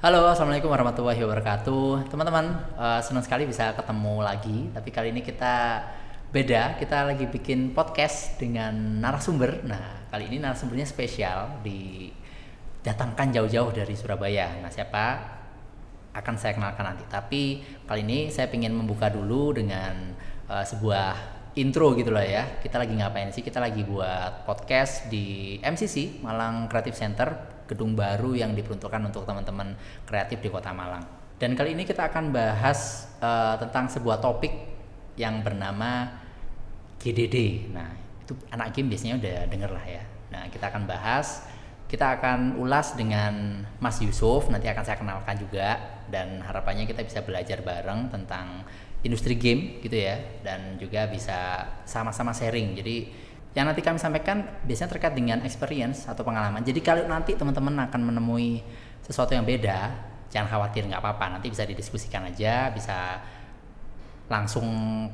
Halo, assalamualaikum warahmatullahi wabarakatuh, teman-teman. Uh, senang sekali bisa ketemu lagi. Tapi kali ini kita beda. Kita lagi bikin podcast dengan narasumber. Nah, kali ini narasumbernya spesial, didatangkan jauh-jauh dari Surabaya. Nah, siapa akan saya kenalkan nanti. Tapi kali ini saya ingin membuka dulu dengan uh, sebuah intro gitu loh ya. Kita lagi ngapain sih? Kita lagi buat podcast di MCC Malang Creative Center gedung baru yang diperuntukkan untuk teman-teman kreatif di Kota Malang. Dan kali ini kita akan bahas uh, tentang sebuah topik yang bernama GDD. Nah, itu anak game biasanya udah denger lah ya. Nah, kita akan bahas, kita akan ulas dengan Mas Yusuf, nanti akan saya kenalkan juga dan harapannya kita bisa belajar bareng tentang industri game gitu ya dan juga bisa sama-sama sharing. Jadi yang nanti kami sampaikan biasanya terkait dengan experience atau pengalaman. Jadi kalau nanti teman-teman akan menemui sesuatu yang beda, jangan khawatir nggak apa-apa. Nanti bisa didiskusikan aja, bisa langsung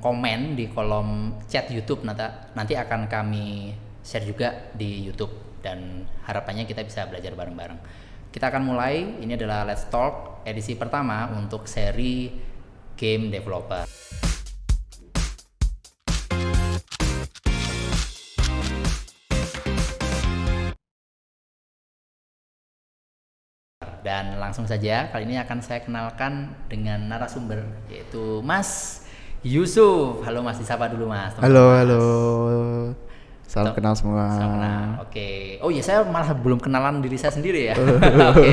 komen di kolom chat YouTube nanti nanti akan kami share juga di YouTube dan harapannya kita bisa belajar bareng-bareng. Kita akan mulai. Ini adalah Let's Talk edisi pertama untuk seri game developer. Dan langsung saja kali ini akan saya kenalkan dengan narasumber yaitu Mas Yusuf. Halo Mas, disapa dulu Mas. Teman halo, mas. halo. Salam kenal semua. Salam kenal. Oke. Oh iya, saya malah belum kenalan diri saya sendiri ya. Oke.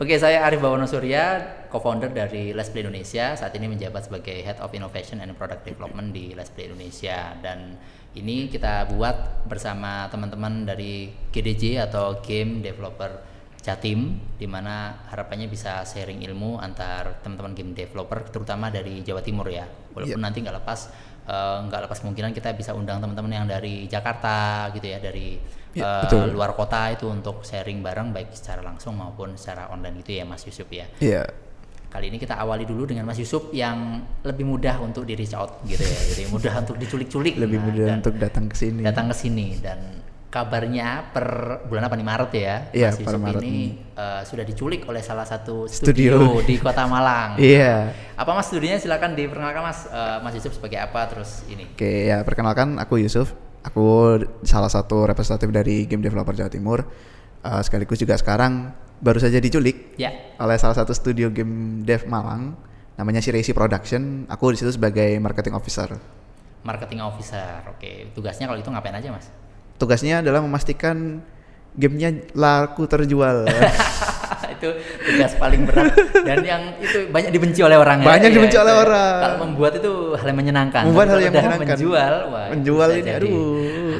Oke, saya Arif Bawono Surya, co-founder dari Let's Play Indonesia. Saat ini menjabat sebagai Head of Innovation and Product Development di Let's Play Indonesia dan ini kita buat bersama teman-teman dari GDJ atau Game Developer Jatim di mana harapannya bisa sharing ilmu antar teman-teman game developer terutama dari Jawa Timur ya walaupun yeah. nanti nggak lepas uh, nggak lepas kemungkinan kita bisa undang teman-teman yang dari Jakarta gitu ya dari yeah, iya, uh, luar kota itu untuk sharing bareng baik secara langsung maupun secara online gitu ya Mas Yusuf ya. Iya. Yeah. Kali ini kita awali dulu dengan Mas Yusuf yang lebih mudah untuk di reach out gitu ya. Jadi mudah untuk diculik-culik. Lebih nah, mudah untuk datang ke sini. Datang ke sini dan kabarnya per bulan apa nih Maret ya iya, Mas Yusuf Maret ini uh, sudah diculik oleh salah satu studio, studio di Kota Malang. Iya. Apa Mas studionya silakan diperkenalkan Mas uh, Mas Yusuf sebagai apa terus ini. Oke ya perkenalkan aku Yusuf. Aku salah satu representatif dari game developer Jawa Timur. Uh, sekaligus juga sekarang baru saja diculik ya. oleh salah satu studio game dev Malang namanya Shiraisi Production. Aku di situ sebagai marketing officer. Marketing officer. Oke, tugasnya kalau itu ngapain aja, Mas? Tugasnya adalah memastikan gamenya laku terjual. itu tugas paling berat. Dan yang itu banyak dibenci oleh orang ya. banyak ya, dibenci oleh orang. Kalau membuat itu hal yang menyenangkan. Membuat hal yang menyenangkan. menjual wah menjual ini aduh.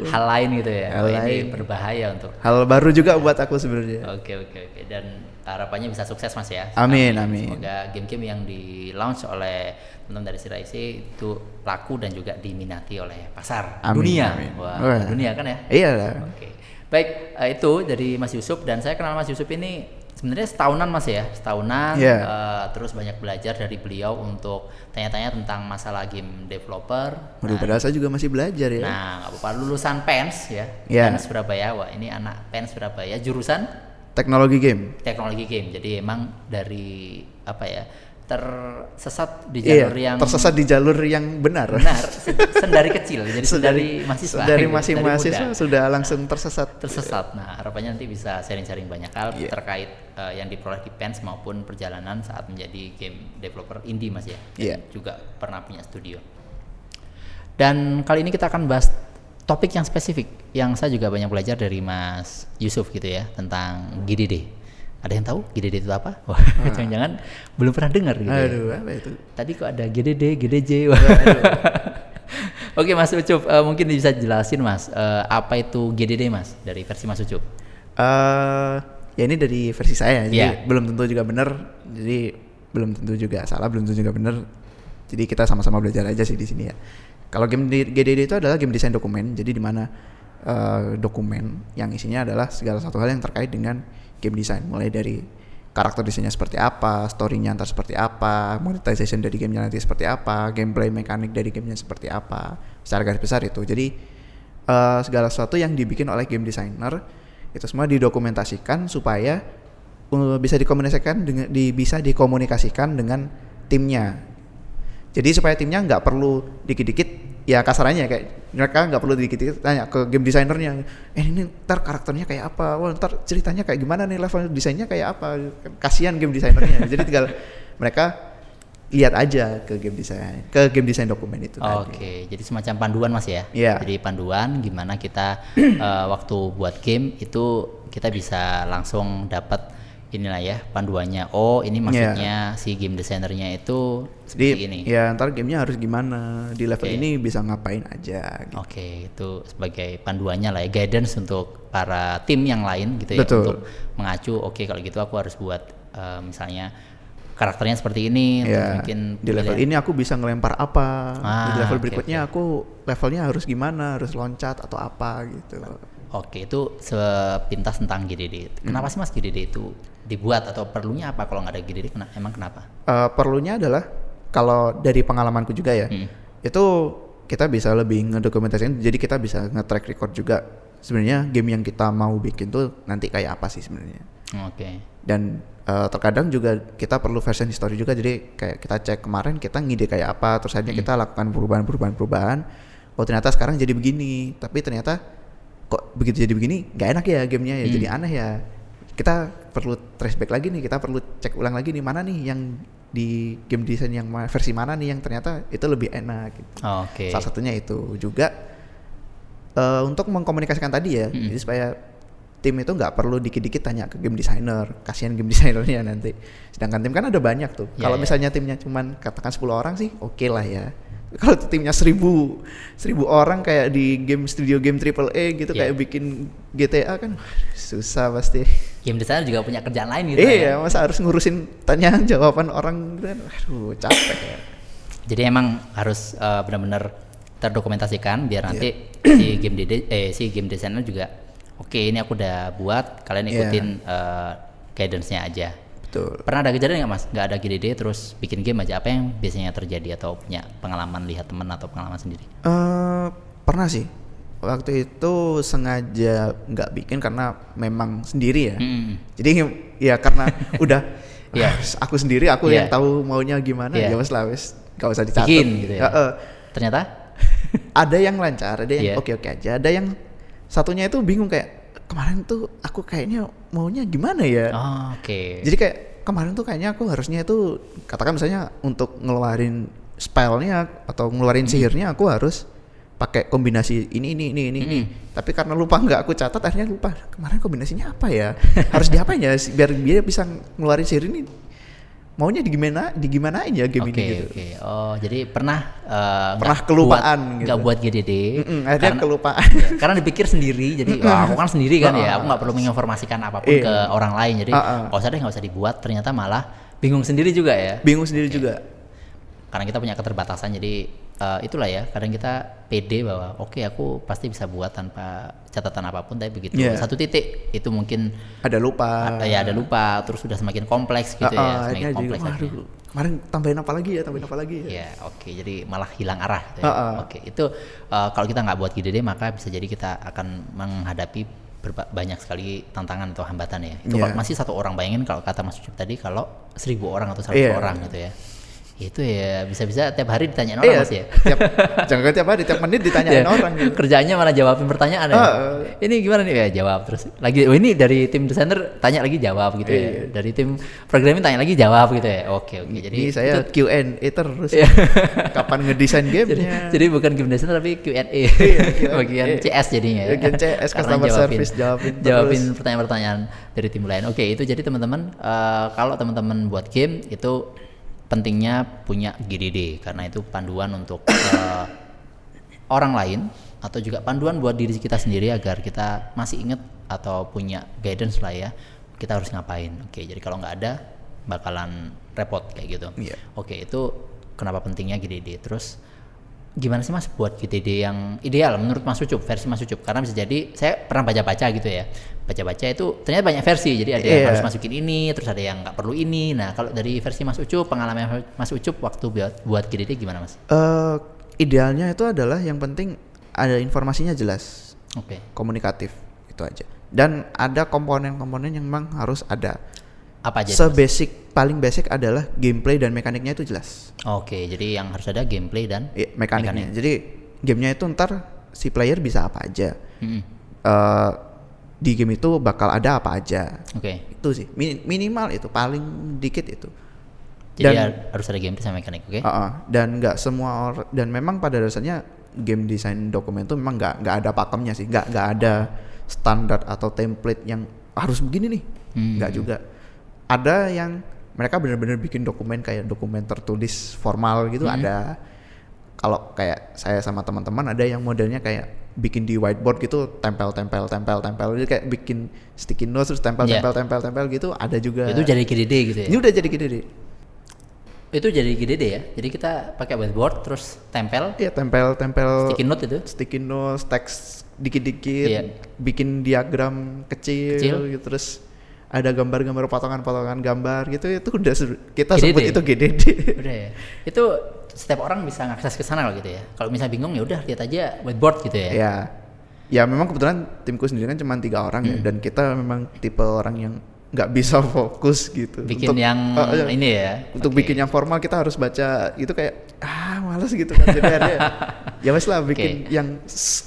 hal lain gitu ya. Hal lain. ini berbahaya untuk hal baru juga buat aku sebenarnya. Oke oke oke. Dan harapannya bisa sukses mas ya amin amin semoga game-game yang di launch oleh teman dari Siraisi itu laku dan juga diminati oleh pasar amin, dunia amin. wah dunia kan ya iya oke okay. baik uh, itu dari Mas Yusuf dan saya kenal Mas Yusuf ini sebenarnya setahunan mas ya setahunan yeah. Iya. uh, terus banyak belajar dari beliau untuk tanya-tanya tentang masalah game developer. Waduh, nah, padahal saya juga masih belajar ya. Nah, apa lulusan PENS ya, yeah. PENS Surabaya. Wah, ini anak PENS Surabaya jurusan teknologi game. Teknologi game. Jadi emang dari apa ya? tersesat di iya, jalur iya, yang tersesat di jalur yang benar. Benar, sendari kecil. Jadi sedari mahasiswa. Dari masih mahasiswa sudah langsung tersesat. Tersesat. Nah, harapannya nanti bisa sharing-sharing banyak hal yeah. terkait uh, yang diperoleh di Pens maupun perjalanan saat menjadi game developer indie Mas ya. Iya. Yeah. Juga pernah punya studio. Dan kali ini kita akan bahas topik yang spesifik yang saya juga banyak belajar dari Mas Yusuf gitu ya tentang GDD ada yang tahu GDD itu apa? Wah, ah. jangan-jangan belum pernah dengar gitu. Ya. Aduh, apa itu? Tadi kok ada GDD, GDJ. Oke Mas Ucup, uh, mungkin bisa jelasin Mas, uh, apa itu GDD Mas dari versi Mas Ucup? Uh, ya ini dari versi saya, jadi yeah. belum tentu juga benar, jadi belum tentu juga salah, belum tentu juga benar. Jadi kita sama-sama belajar aja sih di sini ya. Kalau game di GDD itu adalah game desain dokumen, jadi di mana uh, dokumen yang isinya adalah segala satu hal yang terkait dengan game design mulai dari karakter desainnya seperti apa, storynya ntar seperti apa, monetization dari gamenya nanti seperti apa, gameplay mekanik dari gamenya seperti apa, secara garis besar itu. Jadi uh, segala sesuatu yang dibikin oleh game designer itu semua didokumentasikan supaya uh, bisa dikomunikasikan dengan di, bisa dikomunikasikan dengan timnya. Jadi supaya timnya nggak perlu dikit-dikit ya kasarannya kayak mereka nggak perlu dikit-dikit tanya ke game desainernya, eh ini ntar karakternya kayak apa, wah ntar ceritanya kayak gimana nih level desainnya kayak apa, kasihan game desainernya. Jadi tinggal mereka lihat aja ke game design ke game design dokumen itu Oke, okay. jadi semacam panduan Mas ya. Iya. Jadi panduan gimana kita uh, waktu buat game itu kita bisa langsung dapat inilah ya panduannya. Oh, ini maksudnya yeah. si game desainernya itu seperti Jadi, ini. Ya, ntar gamenya harus gimana di level okay. ini bisa ngapain aja. Gitu. Oke, okay, itu sebagai panduannya lah ya guidance untuk para tim yang lain gitu ya Betul. untuk mengacu. Oke, okay, kalau gitu aku harus buat uh, misalnya karakternya seperti ini ya, mungkin di level ini aku bisa ngelempar apa ah, di level berikutnya okay. aku levelnya harus gimana harus loncat atau apa gitu oke itu sepintas tentang GDD kenapa hmm. sih mas GDD itu dibuat atau perlunya apa kalau nggak ada GDD emang kenapa uh, perlunya adalah kalau dari pengalamanku juga ya hmm. itu kita bisa lebih ngedokumentasikan jadi kita bisa nge-track record juga sebenarnya game yang kita mau bikin tuh nanti kayak apa sih sebenarnya oke okay. dan uh, terkadang juga kita perlu version history juga jadi kayak kita cek kemarin kita ngide kayak apa terus akhirnya hmm. kita lakukan perubahan-perubahan perubahan oh ternyata sekarang jadi begini tapi ternyata kok begitu jadi begini nggak enak ya gamenya ya hmm. jadi aneh ya kita perlu trace back lagi nih kita perlu cek ulang lagi nih mana nih yang di game design yang versi mana nih yang ternyata itu lebih enak gitu. Oh, Oke. Okay. Salah satunya itu juga uh, untuk mengkomunikasikan tadi ya, jadi supaya tim itu nggak perlu dikit-dikit tanya ke game designer, kasihan game designernya nanti. Sedangkan tim kan ada banyak tuh. Yeah, Kalau yeah. misalnya timnya cuman katakan 10 orang sih, oke okay lah ya. Kalau timnya seribu, seribu orang kayak di game studio game triple A gitu yeah. kayak bikin GTA kan susah pasti. Game designer juga punya kerjaan lain gitu. Iya, ya. masa harus ngurusin tanya jawaban orang kan, aduh capek ya. Jadi emang harus uh, benar-benar terdokumentasikan biar nanti yeah. si game de eh si game designer juga oke okay, ini aku udah buat kalian iya. ikutin yeah. uh, guidance-nya aja Betul. pernah ada kejadian nggak mas nggak ada GDD terus bikin game aja apa yang biasanya terjadi atau punya pengalaman lihat teman atau pengalaman sendiri uh, pernah sih waktu itu sengaja nggak bikin karena memang sendiri ya mm. jadi ya karena udah yeah. aku sendiri aku yeah. yang tahu maunya gimana yeah. ya wes lah wes gak usah dicatat gitu ya. uh, uh, ternyata ada yang lancar ada yang oke yeah. oke okay -okay aja ada yang satunya itu bingung kayak kemarin tuh aku kayaknya maunya gimana ya oh, oke okay. jadi kayak kemarin tuh kayaknya aku harusnya itu katakan misalnya untuk ngeluarin spellnya atau ngeluarin hmm. sihirnya aku harus pakai kombinasi ini ini ini ini, hmm. ini. tapi karena lupa nggak aku catat akhirnya lupa kemarin kombinasinya apa ya harus diapain ya biar dia bisa ngeluarin sihir ini maunya di gimana di gimana aja game okay, ini gitu. Oke, okay. oh jadi pernah uh, pernah kelupaan buat, gitu. Gak buat GDD. Mm -mm, karena, kelupaan. Ya, karena dipikir sendiri, jadi wah, aku kan sendiri kan ya, aku nggak perlu menginformasikan apa pun iya. ke orang lain. Jadi uh -uh. kalau usah deh nggak usah dibuat, ternyata malah bingung sendiri juga ya. Bingung sendiri okay. juga. Karena kita punya keterbatasan, jadi uh, itulah ya kadang kita pede bahwa oke okay, aku pasti bisa buat tanpa catatan apa pun tapi begitu yeah. satu titik itu mungkin ada lupa ada, ya ada lupa terus sudah semakin kompleks gitu uh, uh, ya semakin kompleks aduh, kemarin tambahin apa lagi ya tambahin apa lagi ya, ya oke okay, jadi malah hilang arah gitu ya. uh, uh. oke okay, itu uh, kalau kita nggak buat GDD maka bisa jadi kita akan menghadapi banyak sekali tantangan atau hambatan ya itu yeah. masih satu orang bayangin kalau kata Mas Ucup tadi kalau seribu orang atau seratus yeah. orang gitu ya itu ya bisa-bisa tiap hari ditanyain orang iya, mas ya? tiap, jangan tiap hari tiap menit ditanyain yeah. orang gitu. kerjanya malah jawabin pertanyaan ya? Uh, ini gimana nih? Ya jawab terus. Lagi oh ini dari tim desainer tanya lagi jawab gitu ya. iya. ya dari tim programming tanya lagi jawab gitu ya. Oke oke. Jadi ini saya itu, Q&A terus. Iya. kapan ngedesain game jadi, jadi bukan game desainer tapi Q&A iya, bagian CS jadinya ya. Bagian CS customer jawabin, service jawabin jawabin pertanyaan-pertanyaan dari tim lain. Oke itu jadi teman-teman uh, kalau teman-teman buat game itu pentingnya punya GDD karena itu panduan untuk uh, orang lain atau juga panduan buat diri kita sendiri agar kita masih ingat atau punya guidance lah ya kita harus ngapain. Oke jadi kalau nggak ada bakalan repot kayak gitu. Yeah. oke itu kenapa pentingnya GDD terus gimana sih mas buat GTD yang ideal menurut Mas Ucup versi Mas Ucup karena bisa jadi saya pernah baca-baca gitu ya baca-baca itu ternyata banyak versi jadi ada yeah. yang harus masukin ini terus ada yang nggak perlu ini nah kalau dari versi Mas Ucup pengalaman Mas Ucup waktu buat buat GTD gimana Mas? Uh, idealnya itu adalah yang penting ada informasinya jelas, oke, okay. komunikatif itu aja dan ada komponen-komponen yang memang harus ada Apa aja? Mas? Sebasic paling basic adalah gameplay dan mekaniknya itu jelas. Oke, jadi yang harus ada gameplay dan Iya, mekaniknya. Jadi gamenya itu ntar si player bisa apa aja. Mm-mm. Eh, di game itu bakal ada apa aja. Oke. Itu sih Min- minimal itu paling dikit itu. Jadi Dan- har- harus ada gameplay sama mekanik, oke? Uh-uh. dan nggak semua orang dan memang pada dasarnya game design dokumen itu memang nggak nggak ada pakemnya sih nggak nggak ada standar atau template yang harus begini nih Hmm. nggak juga ada yang mereka benar-benar bikin dokumen kayak dokumen tertulis formal gitu Hmm. ada kalau kayak saya sama teman-teman ada yang modelnya kayak bikin di whiteboard gitu tempel tempel tempel tempel jadi kayak bikin sticky notes terus tempel Iya. tempel tempel tempel gitu ada juga Itu jadi GDD gitu ya? ini udah jadi deh Itu jadi GDD ya? Jadi kita pakai whiteboard terus tempel Iya tempel tempel sticky note itu? sticky notes, teks dikit-dikit, Iya. bikin diagram kecil, Kecil. gitu terus ada gambar-gambar potongan-potongan gambar gitu itu udah kita GDD. sebut itu GDD. Udah ya. Itu setiap orang bisa ngakses ke sana loh gitu ya. Kalau misalnya bingung ya udah lihat aja whiteboard gitu ya. ya. Ya memang kebetulan timku sendiri kan cuma tiga orang Hmm. ya dan kita memang tipe orang yang nggak bisa fokus gitu. Bikin Untuk- yang iya. ini ya. Untuk Oke. bikin yang formal kita harus baca itu kayak ah males gitu kan jadi akhirnya ya wes lah bikin Oke. yang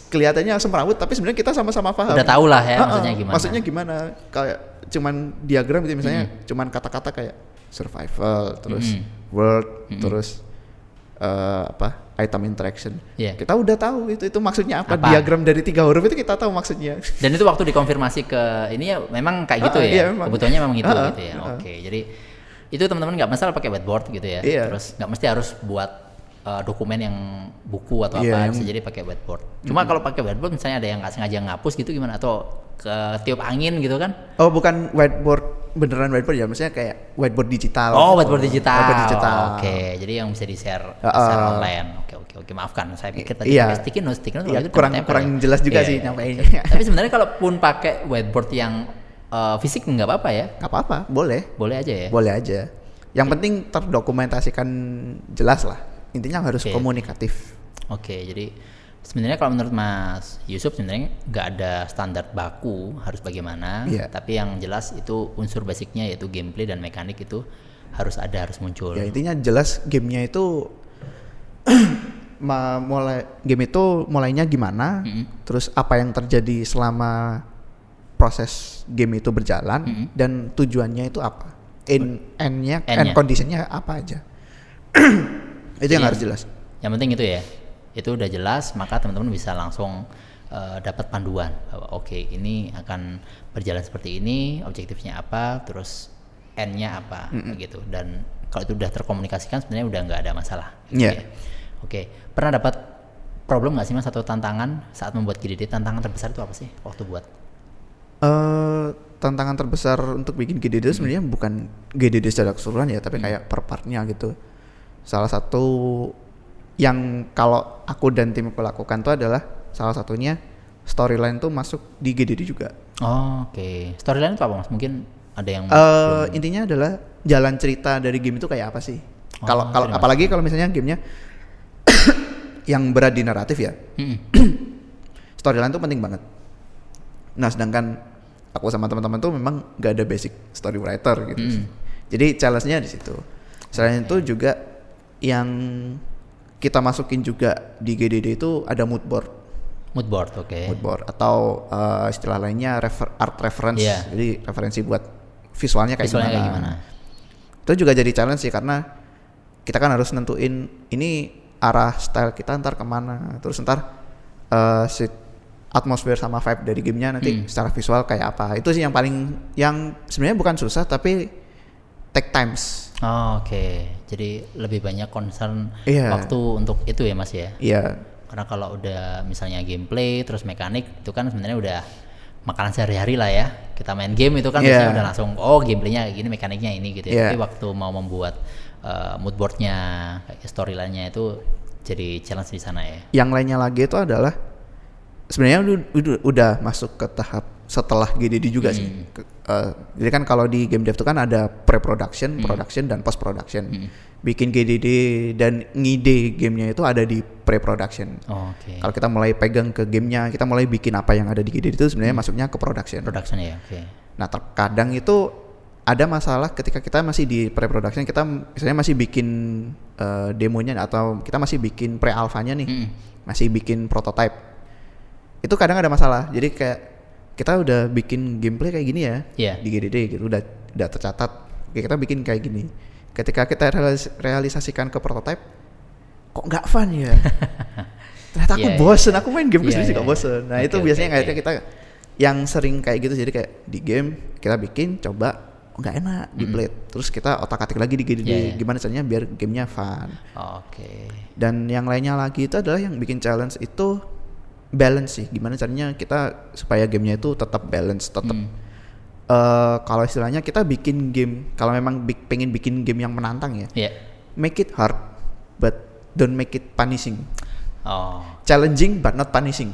kelihatannya semrawut tapi sebenarnya kita sama-sama paham. Udah tahu lah ya ah, maksudnya gimana. Maksudnya gimana? Kayak cuman diagram gitu misalnya, cuman kata-kata kayak survival, terus Mm-mm. world, Mm-mm. terus eh, apa? item interaction. Iya. Kita udah tahu itu itu maksudnya apa. Apa? Diagram dari tiga huruf itu kita tahu maksudnya. Dan itu waktu dikonfirmasi ke ini ya memang kayak gitu Ah, ya. iya, memang. Kebutuhannya memang itu Ah, gitu ya. ah. Oke, jadi itu teman-teman nggak masalah pakai whiteboard gitu ya. Iya. Terus nggak mesti harus buat uh, dokumen yang buku atau Iya, apa yang- bisa jadi pakai whiteboard. Cuma kalau pakai whiteboard misalnya ada yang nggak sengaja ngapus gitu gimana atau ke tiup angin gitu kan? Oh, bukan whiteboard beneran whiteboard ya, maksudnya kayak whiteboard digital. Oh, gitu. whiteboard digital. Whiteboard digital. Oke, jadi yang bisa di-share Ah, share ah. online. Oke, oke, oke. Maafkan, saya pikir tadi Iya. sticky notes, sticky notes Iya, kurang- kurang ya? jelas juga Iya, sih iya, nyampeinnya. oke. Tapi sebenarnya kalaupun pakai whiteboard yang uh, fisik nggak apa-apa ya. Gak apa-apa, boleh. Boleh aja ya. Boleh aja. Yang penting terdokumentasikan jelas lah. Intinya harus Oke. komunikatif. Oke, jadi sebenarnya kalau menurut Mas Yusuf sebenarnya nggak ada standar baku harus bagaimana, Iya. tapi yang jelas itu unsur basicnya yaitu gameplay dan mekanik itu harus ada harus muncul. Ya intinya jelas gamenya itu mulai game itu mulainya gimana, Mm-mm. terus apa yang terjadi selama proses game itu berjalan Mm-mm. dan tujuannya itu apa, end endnya Endnya. end conditionnya apa aja. itu yang Iya. harus jelas. Yang penting itu ya, itu udah jelas maka teman-teman bisa langsung eh, dapat panduan bahwa oke ini akan berjalan seperti ini, objektifnya apa, terus endnya apa gitu. Dan kalau itu udah terkomunikasikan sebenarnya udah nggak ada masalah. gitu Iya. ya. Oke, pernah dapat problem nggak sih mas atau tantangan saat membuat GDD? Tantangan terbesar itu apa sih waktu buat? eh tantangan terbesar untuk bikin GDD itu sebenarnya bukan GDD secara keseluruhan ya, tapi kayak per partnya gitu. Salah satu yang kalau aku dan timku lakukan tuh adalah salah satunya storyline tuh masuk di GDD juga. Oh, Oke, storyline itu apa mas? Mungkin ada yang eh intinya adalah jalan cerita dari game itu kayak apa sih? Kalau Oh, kalau apalagi kalau misalnya gamenya yang berat di naratif ya, storyline tuh penting banget. Nah, sedangkan aku sama teman-teman tuh memang gak ada basic story writer gitu. Mm. Jadi challenge-nya di situ. Selain itu juga yang kita masukin juga di GDD itu ada mood board, mood board, oke. mood board atau eh, istilah lainnya refer- art reference. Iya. Jadi referensi buat visualnya kayak Visualnya gimana. kayak gimana? Itu juga jadi challenge sih karena kita kan harus nentuin ini arah style kita ntar ke mana. Terus ntar eh, si atmosfer sama vibe dari gamenya nanti Hmm. secara visual kayak apa. Itu sih yang paling yang sebenarnya bukan susah tapi take times. Oh, Oke, jadi lebih banyak concern Iya. waktu untuk itu ya mas ya. Iya. Karena kalau udah misalnya gameplay terus mekanik itu kan sebenarnya udah makanan sehari-hari lah ya. Kita main game itu kan biasanya udah langsung oh gameplaynya gini mekaniknya ini gitu ya. Iya. Tapi waktu mau membuat uh, mood boardnya, kayak storyline-nya itu jadi challenge di sana ya. Yang lainnya lagi itu adalah sebenarnya udah, udah masuk ke tahap setelah GDD juga sih. Hmm. Ke- eh, jadi kan kalau di game dev itu kan ada pre-production, Hmm. production dan post-production. Bikin GDD dan ngide gamenya itu ada di pre-production. Oh, Oke. Kalau kita mulai pegang ke gamenya, kita mulai bikin apa yang ada di GDD itu sebenarnya masuknya ke production. Production ya, oke. Nah terkadang itu ada masalah ketika kita masih di pre-production kita misalnya masih bikin uh, demonya atau kita masih bikin pre-alphanya nih Mm. masih bikin prototype itu kadang ada masalah jadi kayak kita udah bikin gameplay kayak gini ya Iya. di GDD gitu udah udah tercatat. Oke, kita bikin kayak gini. Ketika kita realis- realisasikan ke prototype kok nggak fun ya? Ternyata aku Iya, iya, bosen aku main game Iya, sendiri juga iya, bosen. Nah Oke, itu biasanya oke. kayaknya kita yang sering kayak gitu jadi kayak di game kita bikin coba oh, nggak enak di blade. Terus kita otak atik lagi di GDD Iya, iya. gimana caranya biar gamenya fun. Oke. dan yang lainnya lagi itu adalah yang bikin challenge itu balance sih gimana caranya kita supaya gamenya itu tetap balance tetap Hmm. eh, kalau istilahnya kita bikin game kalau memang bi- pengen bikin game yang menantang ya Iya. make it hard but don't make it punishing Oh. challenging but not punishing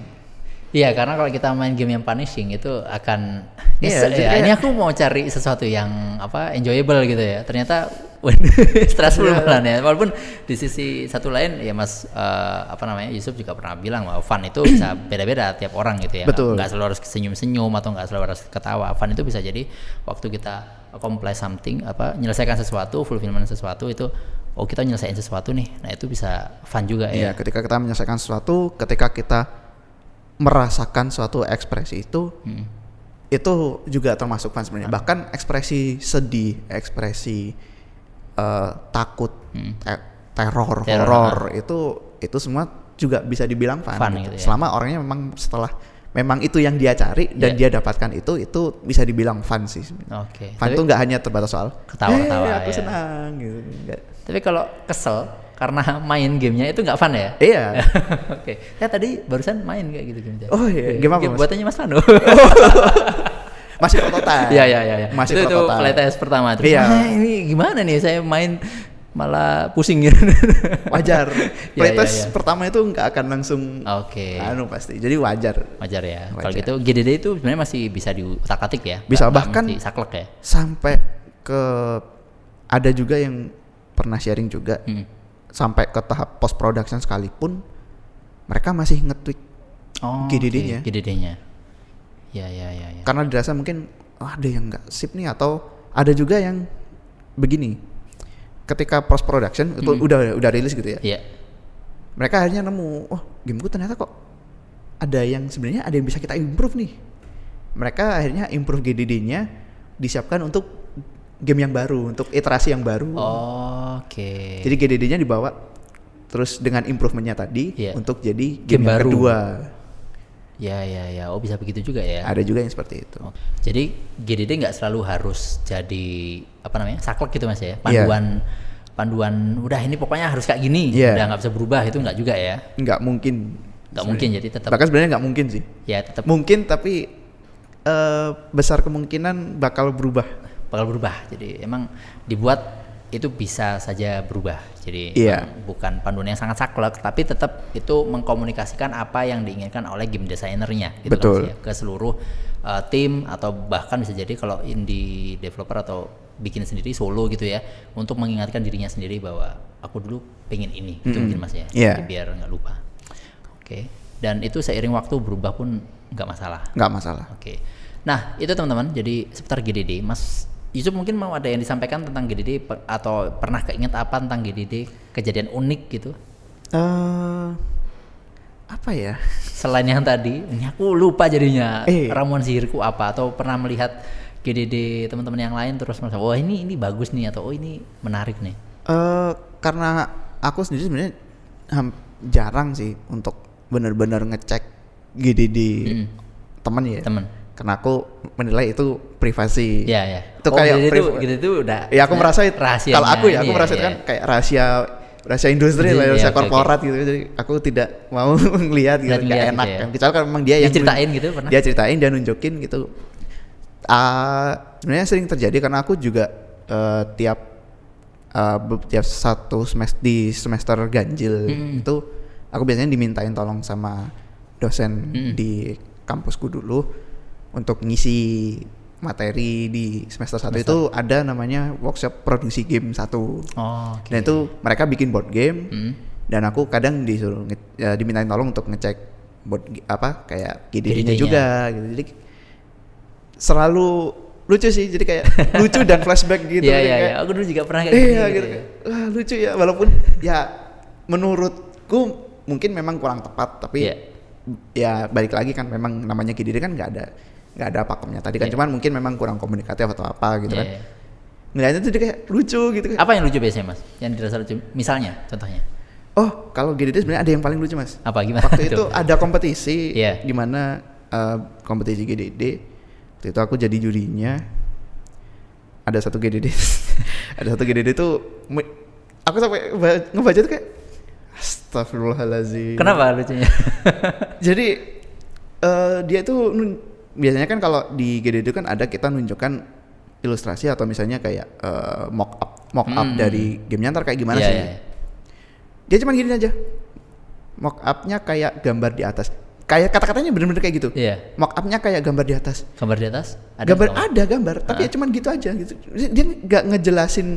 Iya, karena kalau kita main game yang punishing itu akan Iya, jadi ya. Ini aku mau cari sesuatu yang apa enjoyable gitu ya. Ternyata stressful Iya. malah ya. Walaupun di sisi satu lain ya Mas eh, apa namanya Yusuf juga pernah bilang bahwa fun itu bisa beda-beda tiap orang gitu ya. Betul. Nggak selalu harus senyum-senyum atau nggak selalu harus ketawa. Fun itu bisa jadi waktu kita accomplish something apa menyelesaikan sesuatu, fulfillment sesuatu itu oh kita nyelesain sesuatu nih. Nah, itu bisa fun juga Iya, ya. ketika kita menyelesaikan sesuatu, ketika kita merasakan suatu ekspresi itu, Hmm. itu juga termasuk fun sebenarnya. Bahkan ekspresi sedih, ekspresi eh, takut, te- teror, Hmm. Teror, horor itu itu semua juga bisa dibilang fun. Fun gitu. gitu ya. Selama orangnya memang setelah memang itu yang dia cari dan Iya. dia dapatkan itu, itu bisa dibilang fun sih. Oke. Fun Tapi- itu nggak hanya terbatas soal Ketawa-ketawa, "Eh, aku ya." senang gitu. Nggak. Tapi kalau kesel karena main gamenya itu nggak fun ya? Iya. Oke, saya tadi barusan main kayak gitu game. Oh iya, game apa, Mas? buatannya Mas Panu. Masih prototype. Iya iya iya. iya. Masih itu, itu prototype. playtest pertama. Terus, Iya. "Ah, ini gimana nih saya main malah pusing gitu. wajar Iya, playtest iya, iya. pertama itu nggak akan langsung Oke. anu pasti jadi wajar Wajar ya. Kalau gitu GDD itu sebenarnya masih bisa diutak-atik ya. Bisa, bahkan- mesti saklek ya. sampai ke ada juga yang pernah sharing juga Hmm. sampai ke tahap post production sekalipun mereka masih nge-tweak Oh, GDD-nya. oke, GDD-nya. Ya ya ya ya. karena dirasa mungkin "Oh, ada yang nggak sip nih atau ada juga yang begini ketika post production itu Hmm. udah udah rilis gitu ya Iya. mereka akhirnya nemu oh gameku ternyata kok ada yang sebenarnya ada yang bisa kita improve nih mereka akhirnya improve GDD-nya disiapkan untuk game yang baru untuk iterasi yang baru Oke. jadi GDD-nya dibawa terus dengan improvementnya tadi Iya. untuk jadi Game game, yang baru. kedua Ya ya ya. Oh bisa begitu juga ya. ada juga yang seperti itu. Oh, Jadi GDD nggak selalu harus jadi apa namanya saklek gitu mas ya? Iya. panduan panduan udah ini pokoknya harus kayak gini. Iya. udah nggak bisa berubah. Itu nggak juga ya? Nggak mungkin. Nggak mungkin jadi tetap bahkan sebenarnya nggak mungkin sih. Ya tetap. Mungkin tapi eh, besar kemungkinan bakal berubah. Bakal berubah. Jadi emang dibuat itu bisa saja berubah jadi Iya. emang bukan panduan yang sangat saklek tapi tetap itu mengkomunikasikan apa yang diinginkan oleh game desainernya gitu Betul. ya, ke seluruh uh, tim atau bahkan bisa jadi kalau indie developer atau bikin sendiri solo gitu ya untuk mengingatkan dirinya sendiri bahwa aku dulu pengen ini itu mungkin mas ya Iya. Jadi biar nggak lupa oke dan itu seiring waktu berubah pun nggak masalah nggak masalah Oke. Nah, itu teman-teman. Jadi seputar GDD, Mas Yusuf mungkin mau ada yang disampaikan tentang GDD pe- atau pernah keinget apa tentang GDD, kejadian unik gitu. eh apa ya Selain yang tadi, ini aku lupa jadinya Eh. ramuan sihirku apa atau pernah melihat GDD teman-teman yang lain terus merasa, "Wah, ini ini bagus nih" atau "Oh, ini menarik nih." Eh karena aku sendiri sebenarnya jarang sih untuk benar-benar ngecek GDD Mm. temen ya. Temen. Karena aku menilai itu privasi. Ya, ya. Itu Oh, kayak itu, priv- GDD itu udah Ya aku merasa itu rahasianya kalau aku ya aku ini merasa itu ya. kan kayak rahasia rahasia industri Iya, lah, iya, rahasia korporat gitu. Jadi aku tidak mau ngelihat gitu, nggak ngeliat enak gitu ya. kan. Kecuali kalau memang dia yang Diceritain gitu pernah? Dia ceritain dia nunjukin gitu. Ah, sebenarnya sering terjadi karena aku juga eh, tiap be- tiap satu semester di semester ganjil Mm-mm. itu aku biasanya dimintain tolong sama dosen Mm-mm. di kampusku dulu untuk ngisi materi di semester satu Semester. itu ada namanya workshop produksi game satu Oh, oke. dan itu mereka bikin board game Mm. dan aku kadang disuruh ya, dimintain tolong untuk ngecek board apa kayak GDD-nya juga gitu jadi selalu lucu sih jadi kayak lucu dan flashback gitu Iya iya kayak, iya. Aku dulu juga pernah kayak iya gitu. wah lucu ya walaupun ya menurutku mungkin memang kurang tepat tapi Iya. ya balik lagi kan memang namanya GDD kan nggak ada nggak ada pakemnya tadi kan Iya. cuman mungkin memang kurang komunikatif atau apa gitu Iya, kan iya. ngeliatnya tuh dia kayak lucu gitu kan Apa yang lucu biasanya mas? Yang dirasa lucu? Misalnya, contohnya. oh kalau GDD sebenarnya ada yang paling lucu mas Apa gimana? waktu itu ada kompetisi Iya. di mana eh, kompetisi GDD waktu itu aku jadi jurinya ada satu GDD ada satu GDD tuh aku sampai ba- ngebaca tuh kayak Astagfirullahaladzim Kenapa lucunya? jadi eh, dia tuh biasanya kan kalau di GDD kan ada kita nunjukkan ilustrasi atau misalnya kayak eh, mock up mock up Hmm. dari gamenya ntar kayak gimana Iya, sih iya. dia cuma gini aja mock upnya kayak gambar di atas kayak kata-katanya bener-bener kayak gitu Iya. mock upnya kayak gambar di atas Gambar di atas? gambar nggak, Mas? ada gambar tapi ya cuman gitu aja gitu dia nggak ngejelasin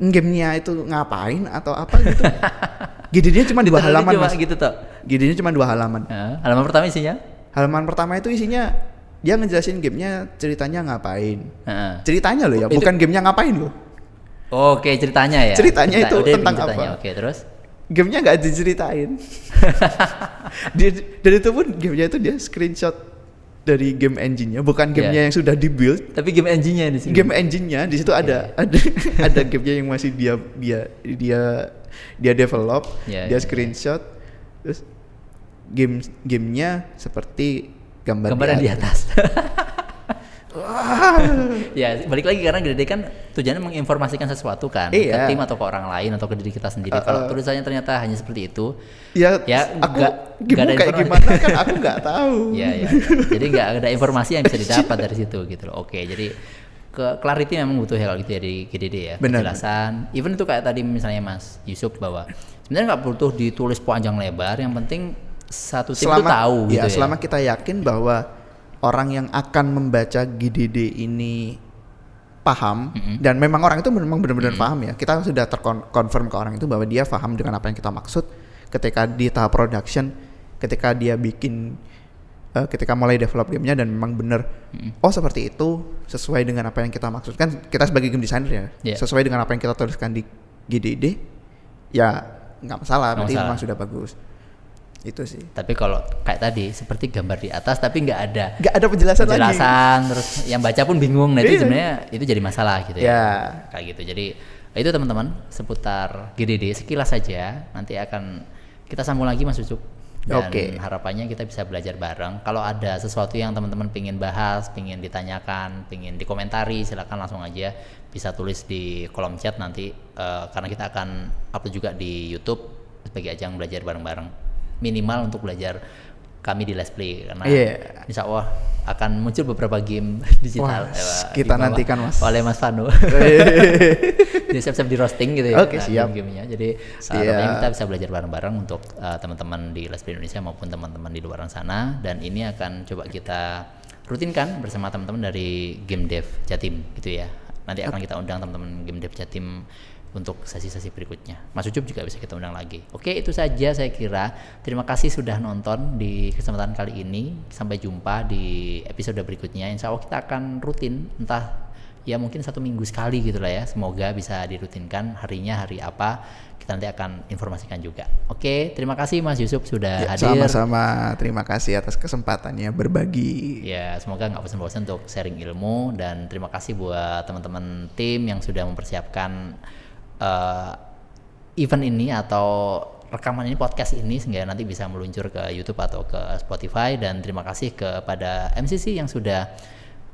gamenya itu ngapain atau apa gitu GDD-nya cuma dua halaman cuma mas gitu toh. GDD-nya cuma dua halaman Nah, halaman pertama isinya? halaman pertama itu isinya dia ngejelasin gamenya ceritanya ngapain Heeh. ceritanya loh ya Itu- bukan gamenya ngapain loh Oke, ceritanya ya. Ceritanya itu udah tentang ceritanya. apa? Oke, terus? gamenya nggak diceritain dia, dan itu pun gamenya itu dia screenshot dari game engine-nya bukan gamenya Iya. yang sudah dibuild Tapi game engine-nya di sini. game engine-nya di situ ada ada ada gamenya yang masih dia dia dia dia develop Iya, dia iya, screenshot terus game gamenya seperti gambar, gambar yang di atas. ya, balik lagi karena gede kan tujuannya menginformasikan sesuatu kan Iya. ke tim atau ke orang lain atau ke diri kita sendiri. Uh, Kalau tulisannya ternyata hanya seperti itu, ya, Ya, aku game nggak ada kayak gimana kan aku nggak tahu ya ya. Jadi nggak ada informasi yang bisa didapat dari situ gitu loh. Oke, jadi ke clarity memang butuh hal gitu ya di GDD ya. Benar. Penjelasan. Even itu kayak tadi misalnya Mas Yusuf bahwa sebenarnya nggak butuh ditulis panjang lebar, yang penting satu tim itu tahu ya, gitu ya. selama kita yakin bahwa orang yang akan membaca GDD ini paham dan memang orang itu memang benar-benar paham ya. Kita sudah terkonfirm ke orang itu bahwa dia paham dengan apa yang kita maksud. Ketika di tahap production ketika dia bikin eh, ketika mulai develop gamenya dan memang benar oh seperti itu sesuai dengan apa yang kita maksud. Kan kita sebagai game designer ya Iya. sesuai dengan apa yang kita tuliskan di GDD ya nggak masalah berarti memang sudah bagus itu sih. Tapi kalau kayak tadi seperti gambar di atas tapi nggak ada nggak ada penjelasan, lagi. penjelasan terus yang baca pun bingung. Nah itu Iya. sebenarnya itu jadi masalah gitu ya. Ya. kayak gitu. Jadi itu teman-teman seputar GDD sekilas saja. Nanti akan kita sambung lagi Mas Ucup. Dan Oke. harapannya kita bisa belajar bareng. Kalau ada sesuatu yang teman-teman pingin bahas pingin ditanyakan pingin dikomentari silakan langsung aja. Bisa tulis di kolom chat nanti eh, karena kita akan upload juga di YouTube. Sebagai ajang belajar bareng-bareng minimal untuk belajar kami di Let's Play karena Iya. insya Allah akan muncul beberapa game digital Wah, eh, kita dibawa nantikan, Mas. oleh Mas Vano jadi siap-siap di roasting gitu ya Oke, nah, siap. game-gamenya jadi uh, Siap. kita bisa belajar bareng-bareng untuk uh, teman-teman di Let's Play Indonesia maupun teman-teman di luar sana dan ini akan coba kita rutinkan bersama teman-teman dari Game Dev Jatim gitu ya nanti akan kita undang teman-teman Game Dev Jatim untuk sesi-sesi berikutnya. Mas Ucup juga bisa kita undang lagi. Oke, itu saja saya kira. Terima kasih sudah nonton di kesempatan kali ini. Sampai jumpa di episode berikutnya. Insya Allah kita akan rutin, entah ya mungkin satu minggu sekali gitu lah ya. Semoga bisa dirutinkan harinya hari apa. Kita nanti akan informasikan juga. Oke, terima kasih Mas Yusuf sudah Ya, hadir. Sama-sama terima kasih atas kesempatannya berbagi. Ya, semoga nggak bosan-bosan untuk sharing ilmu dan terima kasih buat teman-teman tim yang sudah mempersiapkan eh, event ini atau rekaman ini podcast ini sehingga nanti bisa meluncur ke YouTube atau ke Spotify. Dan terima kasih kepada MCC yang sudah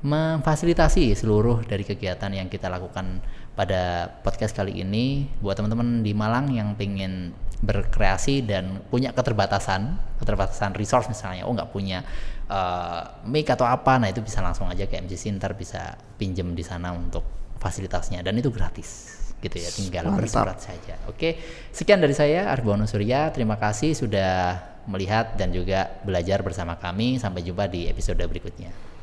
memfasilitasi seluruh dari kegiatan yang kita lakukan pada podcast kali ini. Buat teman-teman di Malang yang pengen berkreasi dan punya keterbatasan keterbatasan resource misalnya oh nggak punya uh, mic atau apa nah itu bisa langsung aja ke MCC ntar bisa pinjem di sana untuk fasilitasnya. Dan itu gratis gitu ya tinggal Mantap. bersurat saja. Oke sekian dari saya Arbono Surya. Terima kasih sudah melihat dan juga belajar bersama kami. Sampai jumpa di episode berikutnya